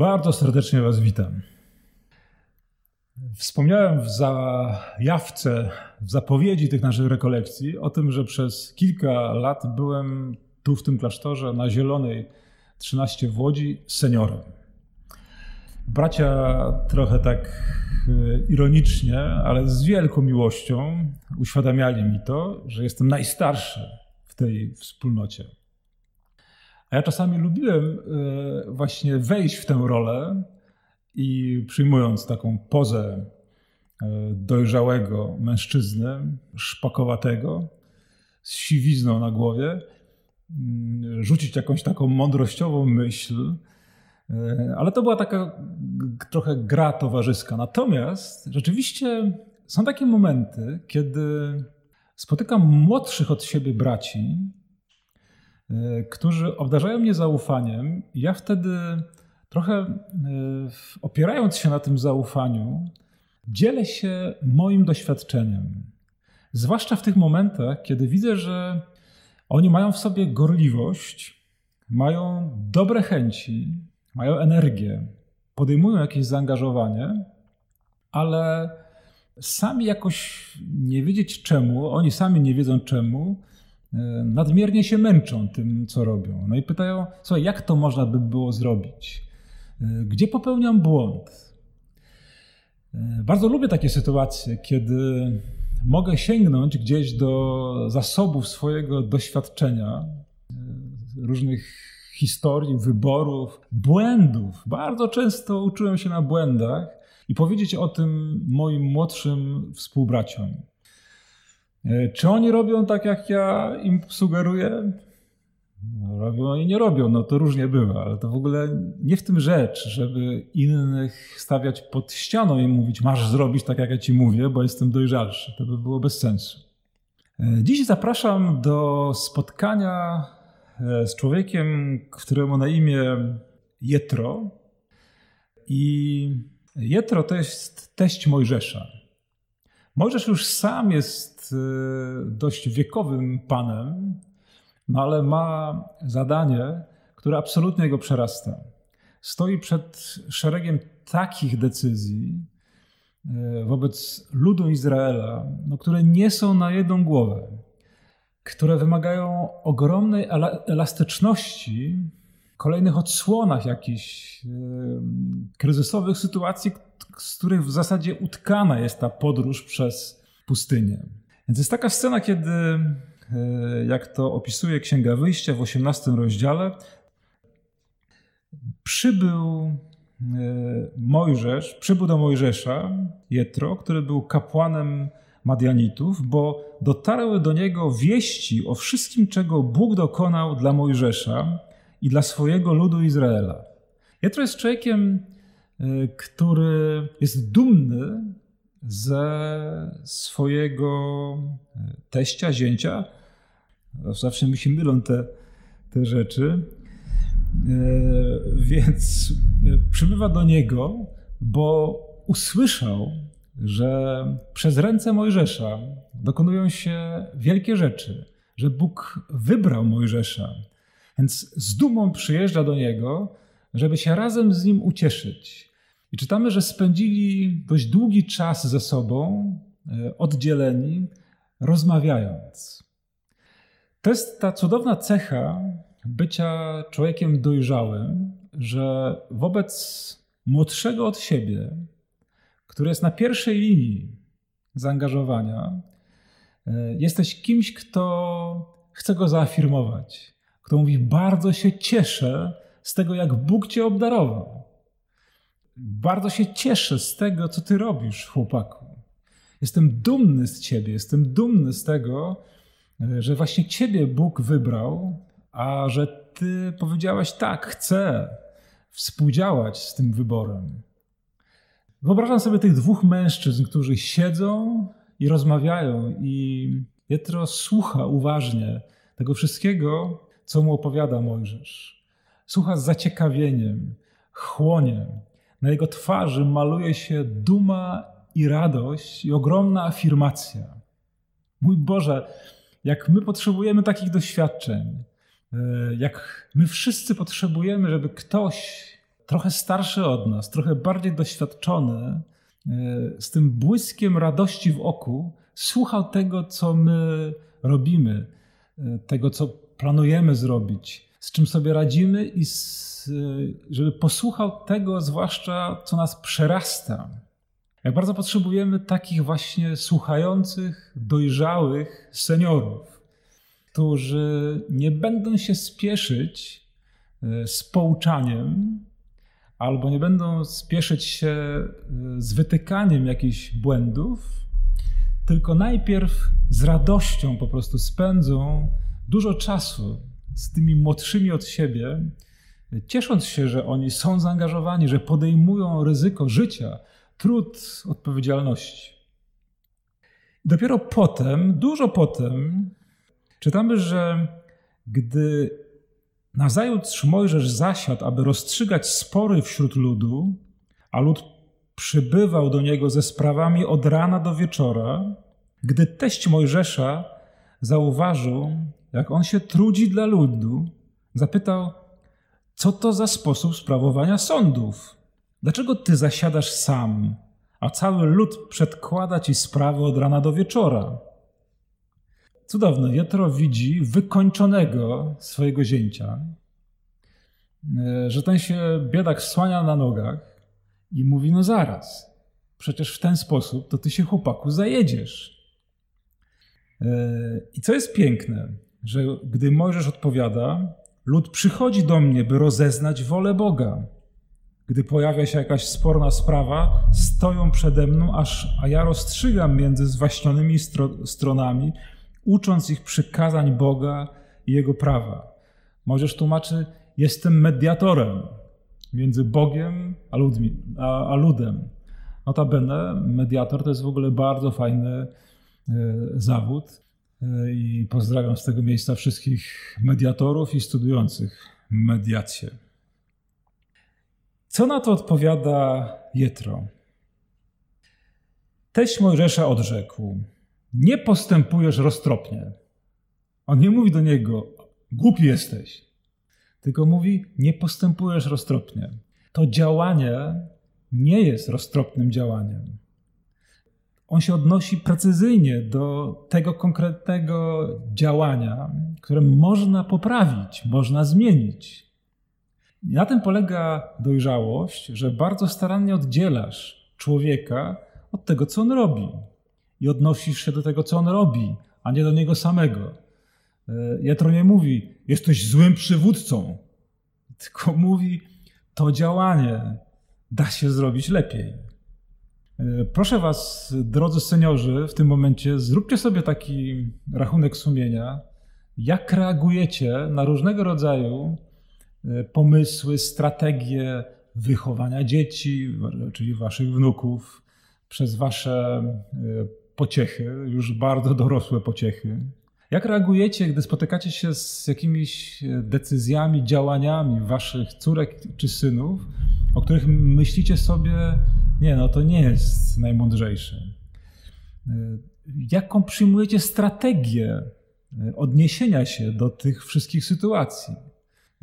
Bardzo serdecznie Was witam. Wspomniałem w zajawce, w zapowiedzi tych naszych rekolekcji o tym, że przez kilka lat byłem tu w tym klasztorze na Zielonej 13 w Łodzi seniorem. Bracia trochę tak e, ironicznie, ale z wielką miłością uświadamiali mi to, że jestem najstarszy w tej wspólnocie. A ja czasami lubiłem e, właśnie wejść w tę rolę i przyjmując taką pozę e, dojrzałego mężczyzny, szpakowatego, z siwizną na głowie, mm, rzucić jakąś taką mądrościową myśl, e, ale to była taka trochę gra towarzyska. Natomiast rzeczywiście są takie momenty, kiedy spotykam młodszych od siebie braci, którzy obdarzają mnie zaufaniem. Ja wtedy trochę e, opierając się na tym zaufaniu, dzielę się moim doświadczeniem. Zwłaszcza w tych momentach, kiedy widzę, że oni mają w sobie gorliwość, mają dobre chęci, mają energię, podejmują jakieś zaangażowanie, ale sami jakoś nie wiedzieć czemu, oni sami nie wiedzą czemu, E, nadmiernie się męczą tym, co robią. No i pytają, co, jak to można by było zrobić? E, gdzie popełniam błąd? E, bardzo lubię takie sytuacje, kiedy mogę sięgnąć gdzieś do zasobów swojego doświadczenia, różnych historii, wyborów, błędów. Bardzo często uczyłem się na błędach i powiedzieć o tym moim młodszym współbraciom. E, czy oni robią tak, jak ja im sugeruję? Robią i nie robią, no to różnie bywa, ale to w ogóle nie w tym rzecz, żeby innych stawiać pod ścianą i mówić, masz zrobić tak, jak ja ci mówię, bo jestem dojrzalszy. To by było bez sensu. E, dziś zapraszam do spotkania e, z człowiekiem, któremu na imię Jetro. I Jetro to jest teść Mojżesza. Mojżesz już sam jest y, dość wiekowym panem, no ale ma zadanie, które absolutnie go przerasta. Stoi przed szeregiem takich decyzji y, wobec ludu Izraela, no, które nie są na jedną głowę, które wymagają ogromnej elastyczności kolejnych odsłonach jakichś kryzysowych sytuacji, z których w zasadzie utkana jest ta podróż przez pustynię. Więc jest taka scena, kiedy, e, jak to opisuje Księga Wyjścia w 18 rozdziale, przybył e, Mojżesz, przybył do Mojżesza Jetro, który był kapłanem Madianitów, bo dotarły do niego wieści o wszystkim, czego Bóg dokonał dla Mojżesza i dla swojego ludu Izraela. Jetro jest człowiekiem, e, który jest dumny ze swojego e, teścia, zięcia. Zawsze mi się mylą te, te rzeczy. E, więc przybywa do niego, bo usłyszał, że przez ręce Mojżesza dokonują się wielkie rzeczy, że Bóg wybrał Mojżesza, więc z dumą przyjeżdża do niego, żeby się razem z nim ucieszyć. I czytamy, że spędzili dość długi czas ze sobą, e, oddzieleni, rozmawiając. To jest ta cudowna cecha bycia człowiekiem dojrzałym, że wobec młodszego od siebie, który jest na pierwszej linii zaangażowania, e, jesteś kimś, kto chce go zaafirmować, kto mówi: Bardzo się cieszę z tego, jak Bóg cię obdarował. Bardzo się cieszę z tego, co ty robisz, chłopaku. Jestem dumny z ciebie, jestem dumny z tego, że właśnie ciebie Bóg wybrał, a że ty powiedziałeś tak, chcę współdziałać z tym wyborem. Wyobrażam sobie tych dwóch mężczyzn, którzy siedzą i rozmawiają, i Pietro słucha uważnie tego wszystkiego, co mu opowiada Mojżesz. Słucha z zaciekawieniem, chłonie. Na jego twarzy maluje się duma i radość i ogromna afirmacja. Mój Boże, jak my potrzebujemy takich doświadczeń, e, jak my wszyscy potrzebujemy, żeby ktoś trochę starszy od nas, trochę bardziej doświadczony, e, z tym błyskiem radości w oku, słuchał tego, co my robimy, e, tego, co planujemy zrobić, z czym sobie radzimy i z, żeby posłuchał tego, zwłaszcza co nas przerasta. Jak bardzo potrzebujemy takich właśnie słuchających, dojrzałych seniorów, którzy nie będą się spieszyć e, z pouczaniem, albo nie będą spieszyć się e, z wytykaniem jakichś błędów, tylko najpierw z radością po prostu spędzą dużo czasu z tymi młodszymi od siebie, ciesząc się, że oni są zaangażowani, że podejmują ryzyko życia, trud, odpowiedzialności. Dopiero potem, dużo potem, czytamy, że gdy nazajutrz Mojżesz zasiadł, aby rozstrzygać spory wśród ludu, a lud przybywał do niego ze sprawami od rana do wieczora, gdy teść Mojżesza zauważył, jak on się trudzi dla ludu, zapytał, co to za sposób sprawowania sądów? Dlaczego ty zasiadasz sam, a cały lud przedkłada ci sprawy od rana do wieczora? Cudowne, Jetro widzi wykończonego swojego zięcia, e, że ten się biedak słania na nogach i mówi: No zaraz, przecież w ten sposób to ty się chłopaku zajedziesz. E, I co jest piękne, że gdy Mojżesz odpowiada, lud przychodzi do mnie, by rozeznać wolę Boga. Gdy pojawia się jakaś sporna sprawa, stoją przede mną, aż, a ja rozstrzygam między zwaśnionymi stro, stronami, ucząc ich przykazań Boga i Jego prawa. Możesz tłumaczy, jestem mediatorem między Bogiem a, ludźmi, a, a ludem. Notabene, mediator to jest w ogóle bardzo fajny e, zawód i pozdrawiam z tego miejsca wszystkich mediatorów i studiujących mediację. Co na to odpowiada Jetro? Teść Mojżesza odrzekł: Nie postępujesz roztropnie. On nie mówi do niego: Głupi jesteś, tylko mówi: Nie postępujesz roztropnie. To działanie nie jest roztropnym działaniem. On się odnosi precyzyjnie do tego konkretnego działania, które można poprawić, można zmienić. I na tym polega dojrzałość, że bardzo starannie oddzielasz człowieka od tego, co on robi. I odnosisz się do tego, co on robi, a nie do niego samego. E, Jetro nie mówi, jesteś złym przywódcą, tylko mówi, to działanie da się zrobić lepiej. E, proszę Was, drodzy seniorzy, w tym momencie zróbcie sobie taki rachunek sumienia, jak reagujecie na różnego rodzaju E, pomysły, strategie wychowania dzieci, czyli waszych wnuków, przez wasze e, pociechy, już bardzo dorosłe pociechy. Jak reagujecie, gdy spotykacie się z jakimiś decyzjami, działaniami waszych córek czy synów, o których myślicie sobie, nie, no to nie jest najmądrzejsze? E, jaką przyjmujecie strategię odniesienia się do tych wszystkich sytuacji?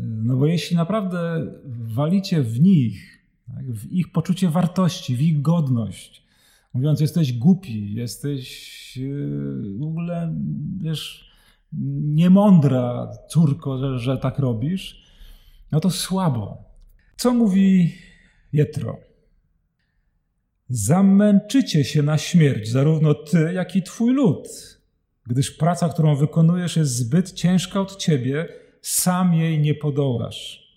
No bo jeśli naprawdę walicie w nich, tak, w ich poczucie wartości, w ich godność, mówiąc, jesteś głupi, jesteś w ogóle, wiesz, niemądra córko, że, że tak robisz, no to słabo. Co mówi Jetro? Zamęczycie się na śmierć, zarówno ty, jak i twój lud, gdyż praca, którą wykonujesz, jest zbyt ciężka od ciebie sam jej nie podołasz.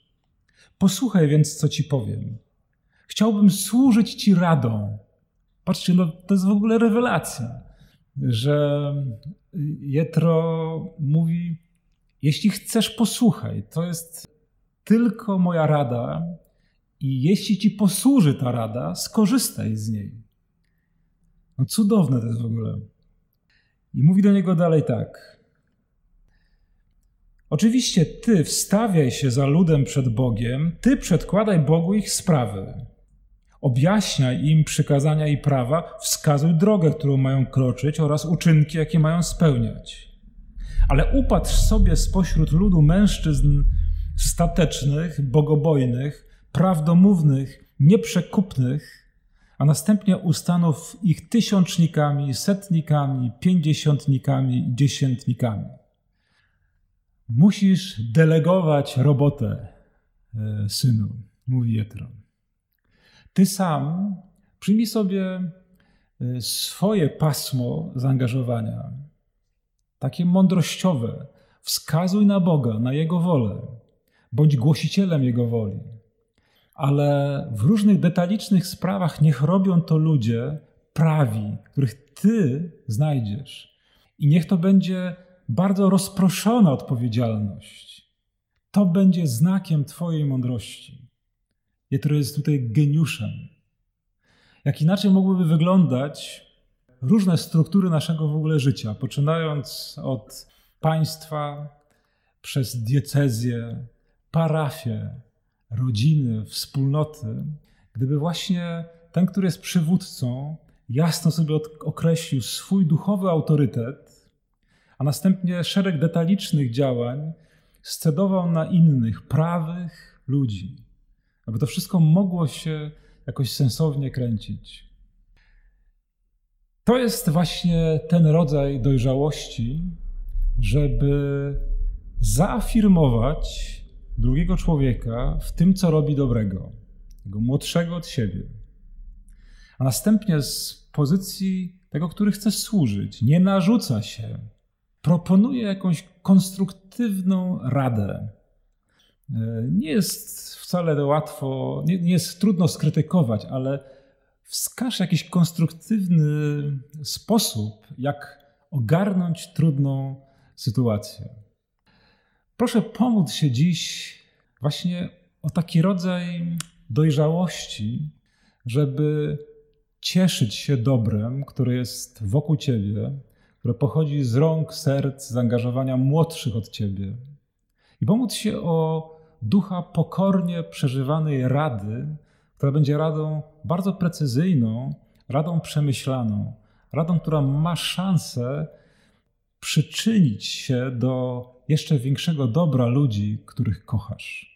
Posłuchaj więc, co ci powiem. Chciałbym służyć ci radą. Patrzcie, no, to jest w ogóle rewelacja, że Jetro mówi: Jeśli chcesz, posłuchaj. To jest tylko moja rada, i jeśli ci posłuży ta rada, skorzystaj z niej. No cudowne to jest w ogóle. I mówi do niego dalej tak. Oczywiście ty wstawiaj się za ludem przed Bogiem, ty przedkładaj Bogu ich sprawy. Objaśniaj im przykazania i prawa, wskazuj drogę, którą mają kroczyć oraz uczynki, jakie mają spełniać. Ale upatrz sobie spośród ludu mężczyzn statecznych, bogobojnych, prawdomównych, nieprzekupnych, a następnie ustanów ich tysiącznikami, setnikami, pięćdziesiątnikami dziesiętnikami. Musisz delegować robotę, e, synu, mówi Jetro. Ty sam przyjmij sobie e, swoje pasmo zaangażowania, takie mądrościowe. Wskazuj na Boga, na Jego wolę. Bądź głosicielem Jego woli. Ale w różnych detalicznych sprawach niech robią to ludzie prawi, których Ty znajdziesz. I niech to będzie bardzo rozproszona odpowiedzialność. To będzie znakiem Twojej mądrości. Jetro jest tutaj geniuszem. Jak inaczej mogłyby wyglądać różne struktury naszego w ogóle życia, poczynając od państwa, przez diecezję, parafię, rodziny, wspólnoty, gdyby właśnie ten, który jest przywódcą, jasno sobie określił swój duchowy autorytet, a następnie szereg detalicznych działań scedował na innych, prawych ludzi, aby to wszystko mogło się jakoś sensownie kręcić. To jest właśnie ten rodzaj dojrzałości, żeby zaafirmować drugiego człowieka w tym, co robi dobrego, tego młodszego od siebie. A następnie z pozycji tego, który chce służyć, nie narzuca się, proponuje jakąś konstruktywną radę. Nie jest wcale łatwo, nie, nie jest trudno skrytykować, ale wskaż jakiś konstruktywny sposób, jak ogarnąć trudną sytuację. Proszę pomóc się dziś właśnie o taki rodzaj dojrzałości, żeby cieszyć się dobrem, które jest wokół ciebie, które pochodzi z rąk, serc, zaangażowania młodszych od ciebie. I pomóc się o ducha pokornie przeżywanej rady, która będzie radą bardzo precyzyjną, radą przemyślaną, radą, która ma szansę przyczynić się do jeszcze większego dobra ludzi, których kochasz.